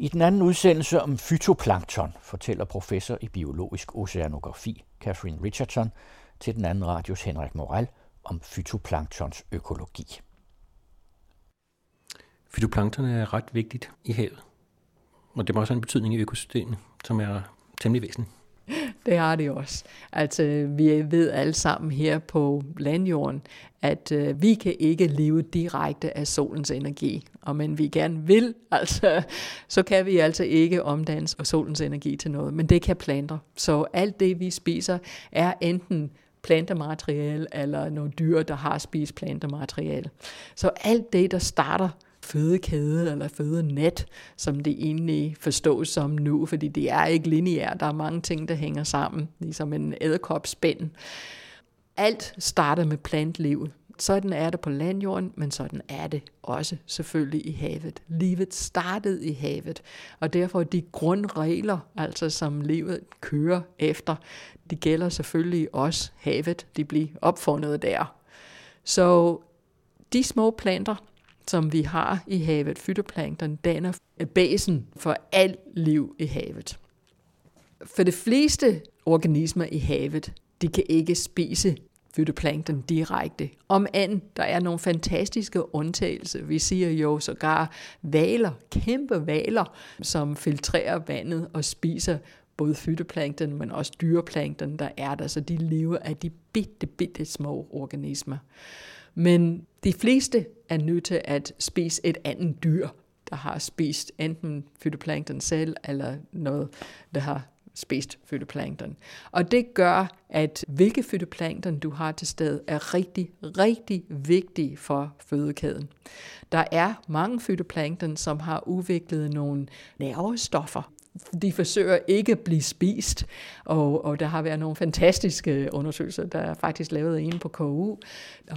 I den anden udsendelse om fytoplankton fortæller professor i biologisk oceanografi Catherine Richardson til den anden radios Henrik Moral om fytoplanktons økologi. Fytoplankton er ret vigtigt i havet, og det har også en betydning i økosystemet, som er temmelig væsentlig. Det har det også. Altså, vi ved alle sammen her på landjorden, at øh, vi kan ikke leve direkte af solens energi. Og men vi gerne vil, altså, så kan vi altså ikke omdanne solens energi til noget. Men det kan planter. Så alt det, vi spiser, er enten plantemateriale eller nogle dyr, der har spist plantemateriale. Så alt det, der starter fødekæde eller fødenet, som det egentlig forstås som nu, fordi det er ikke lineært. Der er mange ting, der hænger sammen, ligesom en æderkopspænd. Alt starter med plantlivet. Sådan er det på landjorden, men sådan er det også selvfølgelig i havet. Livet startede i havet, og derfor de grundregler, altså som livet kører efter, de gælder selvfølgelig også havet. De bliver opfundet der. Så de små planter, som vi har i havet, fytoplankton, danner basen for alt liv i havet. For de fleste organismer i havet, de kan ikke spise fytoplankton direkte. Om end der er nogle fantastiske undtagelser. Vi siger jo sågar valer, kæmpe valer, som filtrerer vandet og spiser både fytoplankton, men også dyreplankton, der er der, så de lever af de bitte, bitte små organismer. Men de fleste er nødt til at spise et andet dyr, der har spist enten fytoplankton selv, eller noget, der har spist fytoplankton. Og det gør, at hvilke fytoplankton du har til stede, er rigtig, rigtig vigtige for fødekæden. Der er mange fytoplankton, som har udviklet nogle nervestoffer, de forsøger ikke at blive spist, og, og der har været nogle fantastiske undersøgelser, der er faktisk lavet en på KU.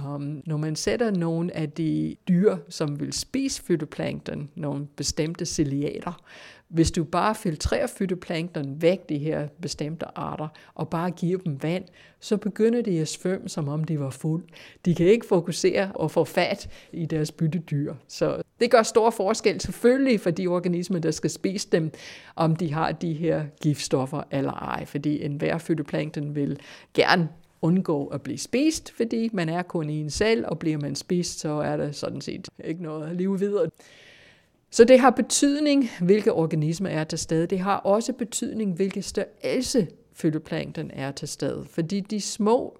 Um, når man sætter nogle af de dyr, som vil spise fytoplankton, nogle bestemte ciliater, hvis du bare filtrerer fytoplankton væk, de her bestemte arter, og bare giver dem vand, så begynder de at svømme, som om de var fuld. De kan ikke fokusere og få fat i deres byttedyr. Så det gør stor forskel selvfølgelig for de organismer, der skal spise dem, om de har de her giftstoffer eller ej. Fordi enhver fytoplankton vil gerne undgå at blive spist, fordi man er kun i en selv, og bliver man spist, så er der sådan set ikke noget at leve videre. Så det har betydning, hvilke organismer er til stede. Det har også betydning, hvilke størrelse fytoplankton er til stede. Fordi de små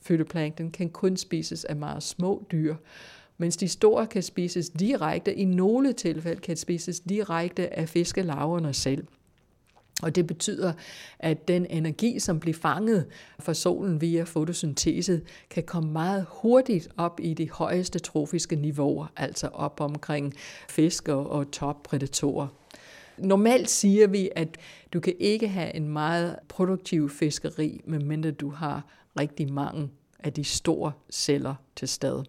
fytoplankton kan kun spises af meget små dyr, mens de store kan spises direkte, i nogle tilfælde kan spises direkte af fiskelarverne selv. Og det betyder, at den energi, som bliver fanget fra solen via fotosyntese, kan komme meget hurtigt op i de højeste trofiske niveauer, altså op omkring fisk og toppredatorer. Normalt siger vi, at du kan ikke have en meget produktiv fiskeri, medmindre du har rigtig mange af de store celler til stede.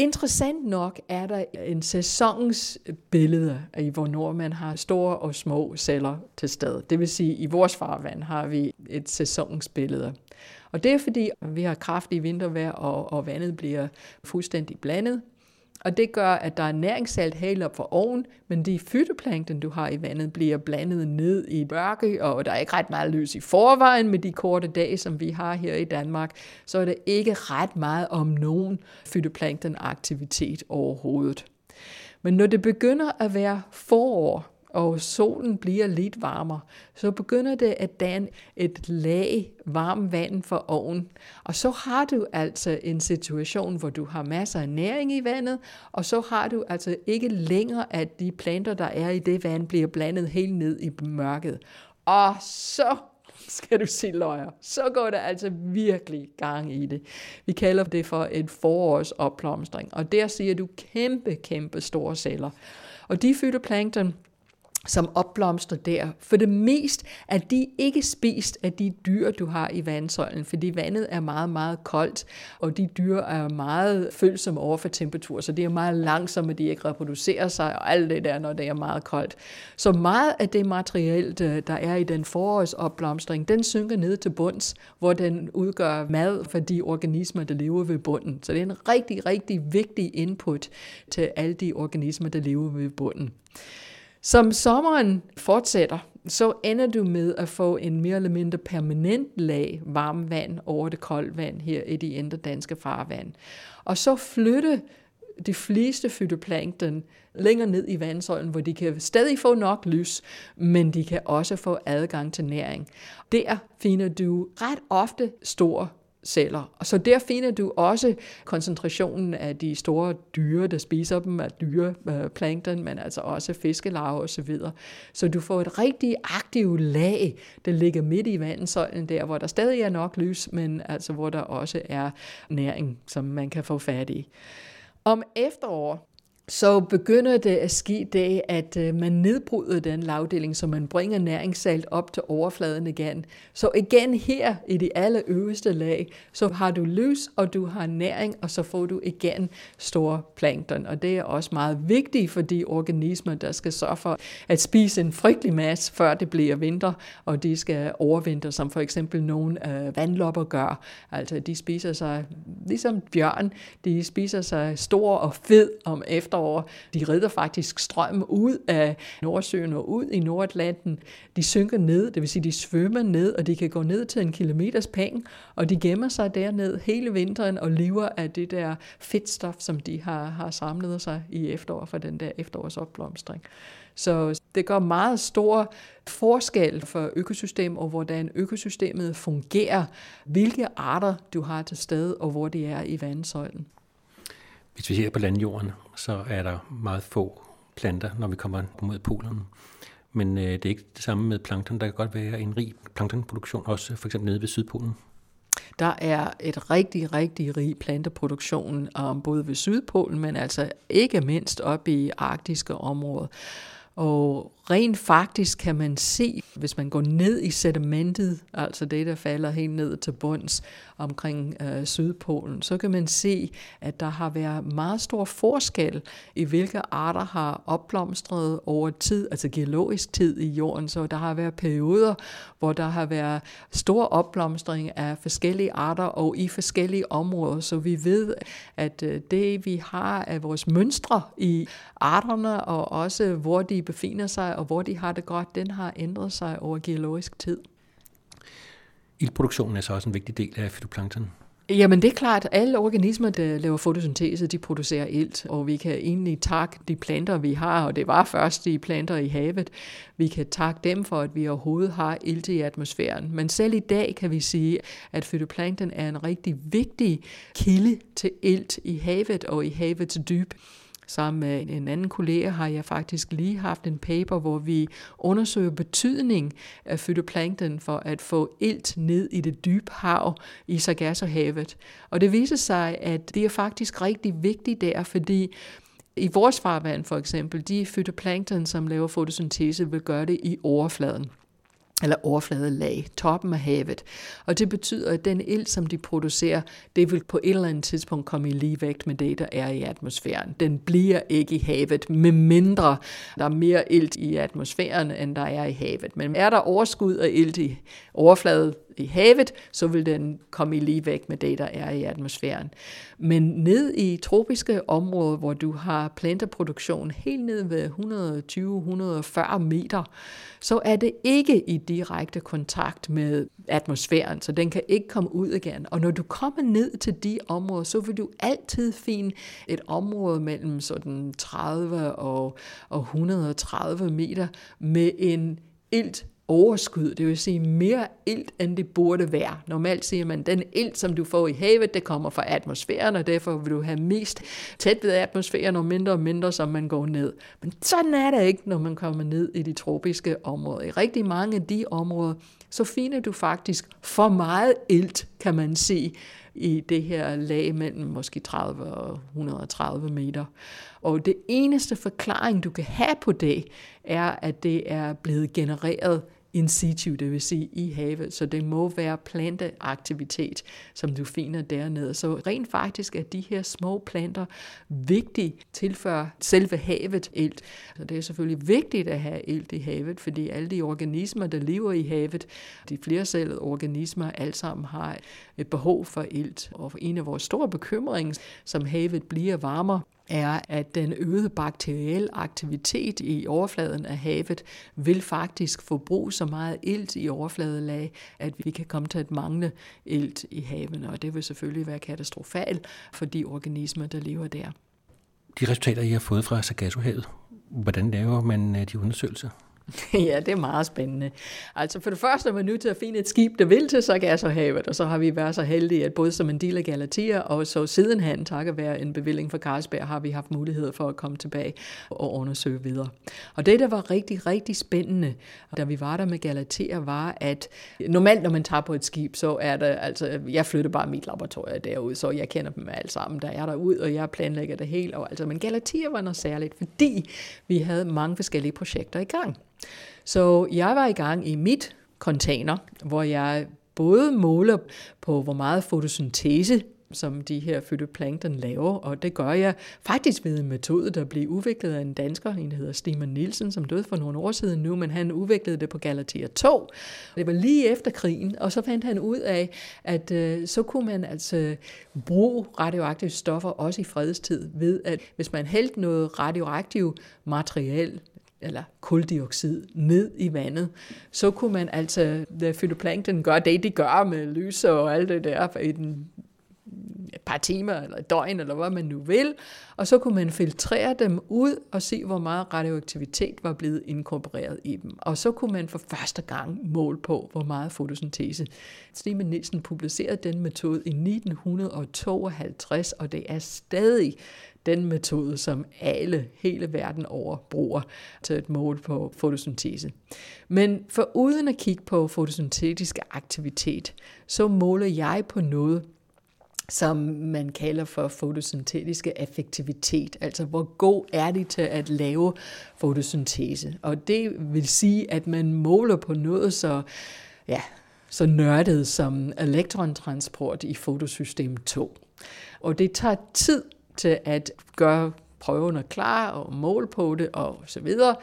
Interessant nok er der en sæsonens billede i, hvornår man har store og små celler til stede. Det vil sige, at i vores farvand har vi et sæsonsbillede. Og det er fordi, vi har kraftig vintervejr, og, og vandet bliver fuldstændig blandet. Og det gør, at der er næringssalt helt op for oven, men de fytoplankton, du har i vandet, bliver blandet ned i mørke, og der er ikke ret meget lys i forvejen med de korte dage, som vi har her i Danmark, så er der ikke ret meget om nogen fytoplankton-aktivitet overhovedet. Men når det begynder at være forår, og solen bliver lidt varmere, så begynder det at danne et lag varmt vand for oven. Og så har du altså en situation, hvor du har masser af næring i vandet, og så har du altså ikke længere, at de planter, der er i det vand, bliver blandet helt ned i mørket. Og så skal du se løjer. Så går der altså virkelig gang i det. Vi kalder det for en forårsopblomstring, og der siger du kæmpe, kæmpe store celler. Og de fytoplankton, som opblomstrer der. For det mest er de ikke spist af de dyr, du har i vandsøjlen, fordi vandet er meget, meget koldt, og de dyr er meget følsomme over for temperatur, så det er meget langsomme, de ikke reproducerer sig, og alt det der, når det er meget koldt. Så meget af det materiale, der er i den forårsopblomstring, den synker ned til bunds, hvor den udgør mad for de organismer, der lever ved bunden. Så det er en rigtig, rigtig vigtig input til alle de organismer, der lever ved bunden. Som sommeren fortsætter, så ender du med at få en mere eller mindre permanent lag varmt vand over det kolde vand her i de indre danske farvand. Og så flytte de fleste fytoplankton længere ned i vandsøjlen, hvor de kan stadig få nok lys, men de kan også få adgang til næring. Der finder du ret ofte stor celler. Og så der finder du også koncentrationen af de store dyre, der spiser dem, af dyre øh, plankton, men altså også fiskelarver osv. Så, så du får et rigtig aktivt lag, der ligger midt i vandsøjlen der, hvor der stadig er nok lys, men altså hvor der også er næring, som man kan få fat i. Om efterår, så begynder det at ske det, at øh, man nedbryder den lavdeling, så man bringer næringssalt op til overfladen igen. Så igen her i det allerøverste lag, så har du lys, og du har næring, og så får du igen store plankton. Og det er også meget vigtigt for de organismer, der skal sørge for at spise en frygtelig masse, før det bliver vinter, og de skal overvintre, som for eksempel nogle øh, vandlopper gør. Altså de spiser sig, ligesom bjørn, de spiser sig stor og fed om efter over. De redder faktisk strøm ud af Nordsøen og ud i Nordatlanten. De synker ned, det vil sige, de svømmer ned, og de kan gå ned til en kilometers penge, og de gemmer sig derned hele vinteren og lever af det der fedtstof, som de har, har samlet sig i efterår for den der efterårsopblomstring. Så det gør meget stor forskel for økosystem og hvordan økosystemet fungerer, hvilke arter du har til stede og hvor de er i vandsøjlen. Hvis vi ser på landjorden, så er der meget få planter, når vi kommer mod polerne. Men øh, det er ikke det samme med plankton. Der kan godt være en rig planktonproduktion, også for eksempel nede ved Sydpolen. Der er et rigtig, rigtig rig planteproduktion um, både ved Sydpolen, men altså ikke mindst op i arktiske områder. Og rent faktisk kan man se, hvis man går ned i sedimentet, altså det, der falder helt ned til bunds omkring øh, Sydpolen, så kan man se, at der har været meget stor forskel i, hvilke arter har opblomstret over tid, altså geologisk tid i jorden. Så der har været perioder, hvor der har været stor opblomstring af forskellige arter og i forskellige områder. Så vi ved, at øh, det vi har af vores mønstre i arterne, og også hvor de befinder sig, og hvor de har det godt, den har ændret sig over geologisk tid. Ildproduktionen er så også en vigtig del af fytoplankton. Jamen det er klart, at alle organismer, der laver fotosyntese, de producerer ilt, og vi kan egentlig takke de planter, vi har, og det var først de planter i havet, vi kan takke dem for, at vi overhovedet har ilt i atmosfæren. Men selv i dag kan vi sige, at fytoplankton er en rigtig vigtig kilde til ilt i havet og i havets dyb. Sammen med en anden kollega har jeg faktisk lige haft en paper, hvor vi undersøger betydning af fytoplankton for at få ilt ned i det dybe hav i Sargassohavet. Og det viser sig, at det er faktisk rigtig vigtigt der, fordi i vores farvand for eksempel, de fytoplankton, som laver fotosyntese, vil gøre det i overfladen eller overfladelag, toppen af havet. Og det betyder, at den ild, som de producerer, det vil på et eller andet tidspunkt komme i ligevægt med det, der er i atmosfæren. Den bliver ikke i havet, med mindre der er mere ilt i atmosfæren, end der er i havet. Men er der overskud af ilt i overfladen, i havet, så vil den komme i ligevægt med det, der er i atmosfæren. Men ned i tropiske områder, hvor du har planteproduktion helt ned ved 120-140 meter, så er det ikke i direkte kontakt med atmosfæren, så den kan ikke komme ud igen. Og når du kommer ned til de områder, så vil du altid finde et område mellem sådan 30 og, og 130 meter med en ilt overskud, det vil sige mere ilt, end det burde være. Normalt siger man, at den ilt, som du får i havet, det kommer fra atmosfæren, og derfor vil du have mest tæt ved atmosfæren, og mindre og mindre, som man går ned. Men sådan er det ikke, når man kommer ned i de tropiske områder. I rigtig mange af de områder, så finder du faktisk for meget ilt, kan man sige, i det her lag mellem måske 30 og 130 meter. Og det eneste forklaring, du kan have på det, er, at det er blevet genereret in situ, det vil sige i havet. Så det må være planteaktivitet, som du finder dernede. Så rent faktisk er de her små planter vigtige tilfør selve havet ilt. Så det er selvfølgelig vigtigt at have ilt i havet, fordi alle de organismer, der lever i havet, de flercellede organismer, alle sammen har et behov for ilt. Og en af vores store bekymringer, som havet bliver varmere, er, at den øgede bakterielle aktivitet i overfladen af havet vil faktisk forbruge så meget ilt i overfladelag, at vi kan komme til at mangle ilt i havene, og det vil selvfølgelig være katastrofalt for de organismer, der lever der. De resultater, I har fået fra Sargassohavet, hvordan laver man øh, de undersøgelser? ja, det er meget spændende. Altså for det første er man nødt til at finde et skib, der vil til Sargassohavet, og så har vi været så heldige, at både som en del af Galatia og så sidenhen, takket være en bevilling fra Carlsberg, har vi haft mulighed for at komme tilbage og undersøge videre. Og det, der var rigtig, rigtig spændende, da vi var der med Galatia, var, at normalt, når man tager på et skib, så er der, altså, jeg flytter bare mit laboratorium derud, så jeg kender dem alle sammen, der er derud, og jeg planlægger det hele. Og, altså, men Galatia var noget særligt, fordi vi havde mange forskellige projekter i gang. Så jeg var i gang i mit container, hvor jeg både måler på, hvor meget fotosyntese som de her fytoplankton laver, og det gør jeg faktisk ved en metode, der blev udviklet af en dansker, en der hedder Stimon Nielsen, som døde for nogle år siden nu, men han udviklede det på Galatea 2. Det var lige efter krigen, og så fandt han ud af, at øh, så kunne man altså bruge radioaktive stoffer også i fredstid, ved at hvis man hældte noget radioaktivt materiale eller kuldioxid ned i vandet, så kunne man altså da fytoplankton gøre det, de gør med lys og alt det der i den par timer eller et døgn, eller hvad man nu vil, og så kunne man filtrere dem ud og se, hvor meget radioaktivitet var blevet inkorporeret i dem. Og så kunne man for første gang måle på, hvor meget fotosyntese. Steven Nielsen publicerede den metode i 1952, og det er stadig den metode, som alle hele verden over bruger til at måle på fotosyntese. Men for uden at kigge på fotosyntetisk aktivitet, så måler jeg på noget, som man kalder for fotosyntetiske effektivitet. Altså, hvor god er det til at lave fotosyntese? Og det vil sige, at man måler på noget så, ja, så nørdet som elektrontransport i fotosystem 2. Og det tager tid til at gøre prøverne klar og måle på det og så videre.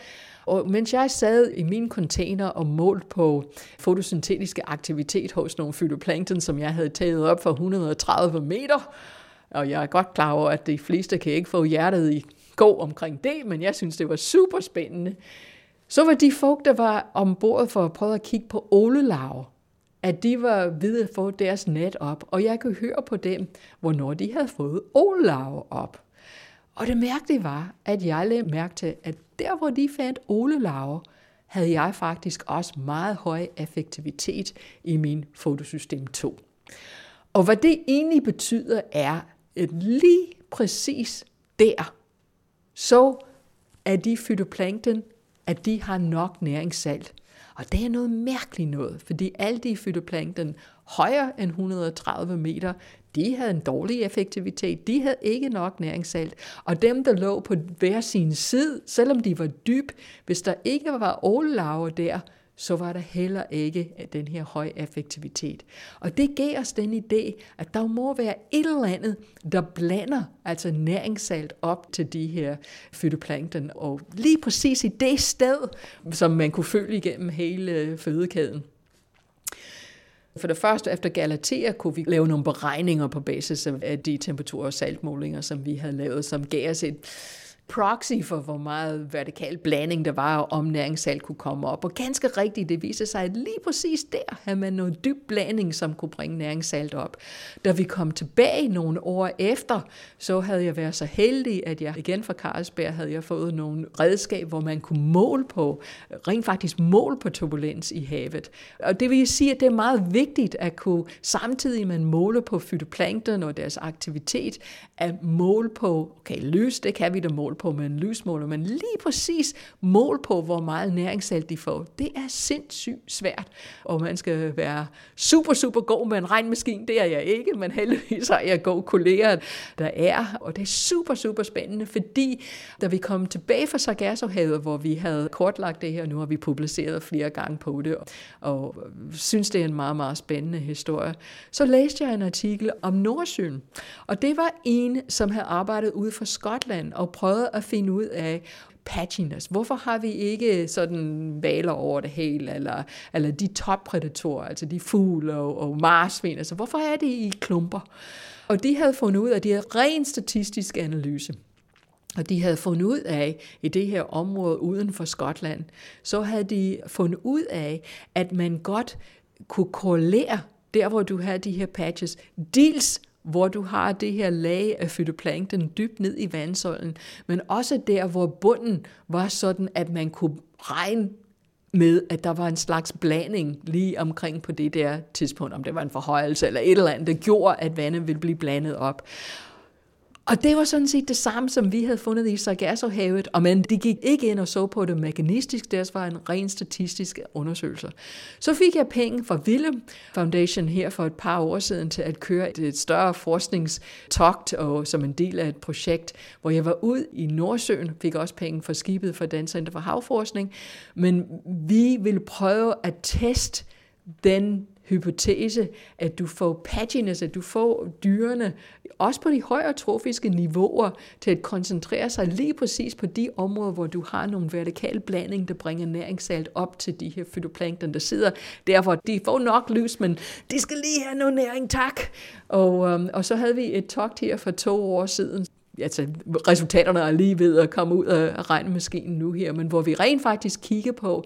Og mens jeg sad i min container og målte på fotosyntetiske aktivitet hos nogle fytoplankton, som jeg havde taget op for 130 meter, og jeg er godt klar over, at de fleste kan ikke få hjertet i gå omkring det, men jeg synes, det var super spændende. Så var de folk, der var ombord for at prøve at kigge på ålelarver, at de var ved at få deres net op, og jeg kunne høre på dem, hvornår de havde fået ålelarver op. Og det mærkelige var, at jeg lagde mærke til, at der hvor de fandt ålelarver, havde jeg faktisk også meget høj effektivitet i min fotosystem 2. Og hvad det egentlig betyder er, at lige præcis der, så er de fytoplankton, at de har nok næringssalt. Og det er noget mærkeligt noget, fordi alle de fytoplankton højere end 130 meter, de havde en dårlig effektivitet, de havde ikke nok næringssalt, og dem, der lå på hver sin side, selvom de var dyb, hvis der ikke var ålelarver der, så var der heller ikke den her høje effektivitet. Og det gav os den idé, at der må være et eller andet, der blander altså næringssalt op til de her fytoplankton, og lige præcis i det sted, som man kunne følge igennem hele fødekæden. For det første, efter Galatea, kunne vi lave nogle beregninger på basis af de temperatur- og saltmålinger, som vi havde lavet, som gav os et proxy for, hvor meget vertikal blanding der var, og om næringssalt kunne komme op. Og ganske rigtigt, det viste sig, at lige præcis der havde man noget dyb blanding, som kunne bringe næringssalt op. Da vi kom tilbage nogle år efter, så havde jeg været så heldig, at jeg igen fra Carlsberg havde jeg fået nogle redskab, hvor man kunne måle på, rent faktisk måle på turbulens i havet. Og det vil sige, at det er meget vigtigt at kunne, samtidig man måler på fytoplankton og deres aktivitet, at måle på, okay, lys, det kan vi da måle på med en lysmåler, men lige præcis mål på, hvor meget næringssalt de får, det er sindssygt svært. Og man skal være super, super god med en regnmaskine. Det er jeg ikke, men heldigvis har jeg gode kolleger, der er. Og det er super, super spændende, fordi da vi kom tilbage fra Sargassohavet, hvor vi havde kortlagt det her, nu har vi publiceret flere gange på det, og synes, det er en meget, meget spændende historie, så læste jeg en artikel om Nordsøen. Og det var en, som havde arbejdet ude for Skotland og prøvet at finde ud af patchiness. Hvorfor har vi ikke sådan valer over det hele, eller, eller de toppredatorer, altså de fugle og, og marsvin, altså hvorfor er det i klumper? Og de havde fundet ud af, at de ren statistisk analyse. og de havde fundet ud af, i det her område uden for Skotland, så havde de fundet ud af, at man godt kunne korrelere der, hvor du har de her patches, dels hvor du har det her lag af fytoplankton dybt ned i vandsøjlen, men også der, hvor bunden var sådan, at man kunne regne med, at der var en slags blanding lige omkring på det der tidspunkt, om det var en forhøjelse eller et eller andet, der gjorde, at vandet ville blive blandet op. Og det var sådan set det samme, som vi havde fundet i Sargassohavet, og men de gik ikke ind og så på det mekanistisk, deres var en ren statistisk undersøgelse. Så fik jeg penge fra Willem Foundation her for et par år siden til at køre et større forskningstogt og som en del af et projekt, hvor jeg var ud i Nordsøen, fik også penge fra skibet for Dansk Center for Havforskning, men vi ville prøve at teste den hypotese, at du får patchiness, at du får dyrene, også på de højere trofiske niveauer, til at koncentrere sig lige præcis på de områder, hvor du har nogle vertikale blanding, der bringer næringssalt op til de her fytoplankton, der sidder Derfor, de får nok lys, men de skal lige have noget næring, tak. Og, øhm, og så havde vi et togt her for to år siden, altså resultaterne er lige ved at komme ud af regnmaskinen nu her, men hvor vi rent faktisk kigger på,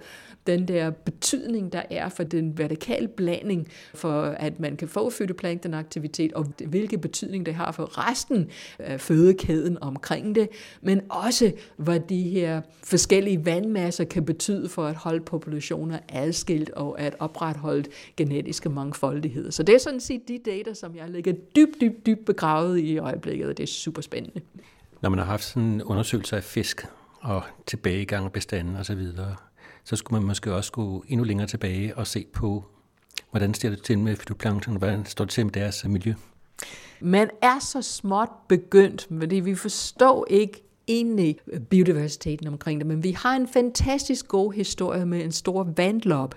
den der betydning, der er for den vertikale blanding, for at man kan få fytoplanktonaktivitet, og hvilke betydning det har for resten af fødekæden omkring det, men også hvad de her forskellige vandmasser kan betyde for at holde populationer adskilt og at opretholde genetiske mangfoldighed. Så det er sådan set de data, som jeg ligger dybt, dybt, dybt begravet i øjeblikket, og det er super spændende. Når man har haft sådan en undersøgelse af fisk og tilbagegang af bestanden osv., så skulle man måske også gå endnu længere tilbage og se på, hvordan står det til med fytoplankton, hvordan står det til med deres øh, miljø. Man er så småt begyndt, fordi vi forstår ikke egentlig øh, biodiversiteten omkring det, men vi har en fantastisk god historie med en stor vandlop.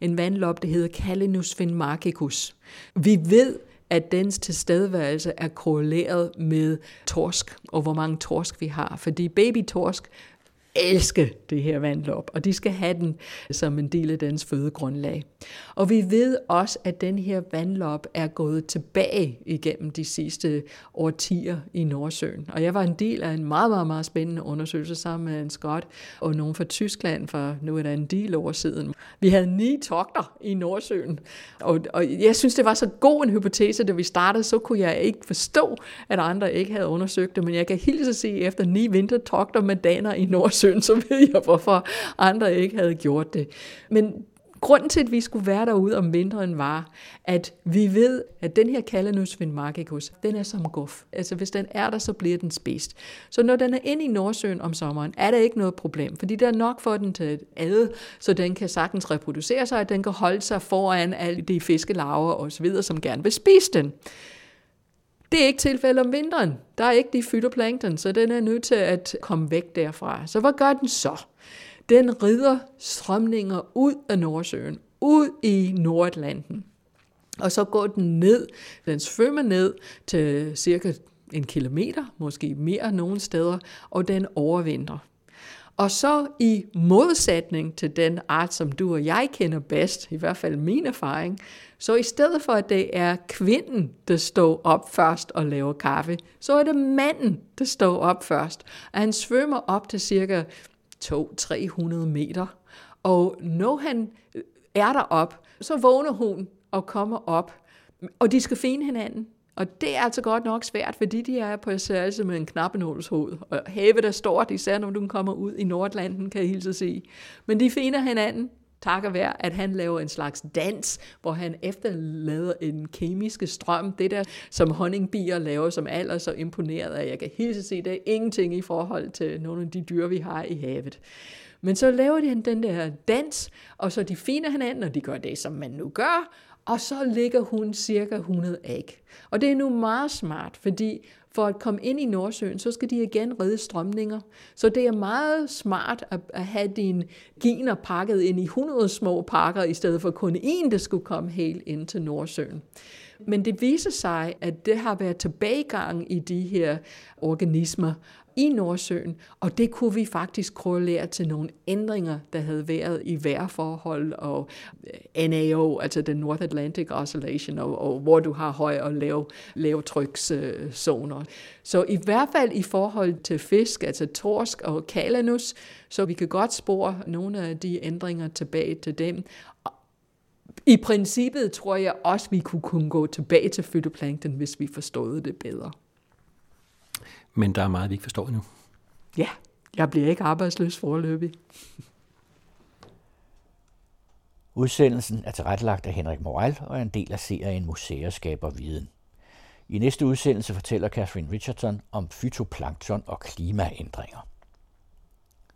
En vandlop, der hedder Calinus finmarchicus. Vi ved, at dens tilstedeværelse er korreleret med torsk, og hvor mange torsk vi har. Fordi babytorsk elske det her vandlop, og de skal have den som en del af dens fødegrundlag. Og vi ved også, at den her vandlop er gået tilbage igennem de sidste årtier i Nordsøen. Og jeg var en del af en meget, meget, meget spændende undersøgelse sammen med en skot og nogen fra Tyskland for nu er der en del år siden. Vi havde ni togter i Nordsøen, og, og jeg synes, det var så god en hypotese, da vi startede, så kunne jeg ikke forstå, at andre ikke havde undersøgt det, men jeg kan hilse at se efter ni vintertogter med daner i Nordsøen, søn, så ved jeg, hvorfor andre ikke havde gjort det. Men grunden til, at vi skulle være derude om vinteren, var, at vi ved, at den her Calanus vindmarkicus, den er som guf. Altså hvis den er der, så bliver den spist. Så når den er inde i Nordsøen om sommeren, er der ikke noget problem, fordi der er nok for den til at ad, så den kan sagtens reproducere sig, og den kan holde sig foran alle de fiskelarver osv., som gerne vil spise den. Det er ikke tilfældet om vinteren. Der er ikke de fytoplankton, så den er nødt til at komme væk derfra. Så hvad gør den så? Den rider strømninger ud af Nordsøen, ud i Nordatlanten. Og så går den ned, den svømmer ned til cirka en kilometer, måske mere nogle steder, og den overvinter. Og så i modsætning til den art, som du og jeg kender bedst, i hvert fald min erfaring, så i stedet for at det er kvinden, der står op først og laver kaffe, så er det manden, der står op først. Og han svømmer op til cirka 200-300 meter. Og når han øh, er derop, så vågner hun og kommer op. Og de skal finde hinanden. Og det er altså godt nok svært, fordi de er på størrelse med en knappenålshoved. Og havet er stort, især når du kommer ud i Nordlanden, kan jeg hilse at sige. Men de finder hinanden, takker være, at han laver en slags dans, hvor han efterlader en kemiske strøm, det der, som honningbier laver, som alle så imponeret af. Jeg kan hilse at sige, det er ingenting i forhold til nogle af de dyr, vi har i havet. Men så laver de den der dans, og så de finder hinanden, og de gør det, som man nu gør, og så ligger hun cirka 100 æg. Og det er nu meget smart, fordi for at komme ind i Nordsøen, så skal de igen redde strømninger. Så det er meget smart at, at have dine gener pakket ind i 100 små pakker, i stedet for kun én, der skulle komme helt ind til Nordsøen. Men det viser sig, at det har været tilbagegang i de her organismer i Nordsøen, og det kunne vi faktisk korrelere til nogle ændringer, der havde været i vejrforhold og øh, NAO, altså den North Atlantic Oscillation, og, og hvor du har høj og lav, lavtrykszoner. Øh, så i hvert fald i forhold til fisk, altså torsk og kalanus, så vi kan godt spore nogle af de ændringer tilbage til dem. I princippet tror jeg også, vi kunne, kunne gå tilbage til fytoplankton, hvis vi forstod det bedre. Men der er meget, vi ikke forstår endnu. Ja, jeg bliver ikke arbejdsløs forløbig. Udsendelsen er tilrettelagt af Henrik Moral og er en del af serien Museer skaber viden. I næste udsendelse fortæller Catherine Richardson om fytoplankton og klimaændringer.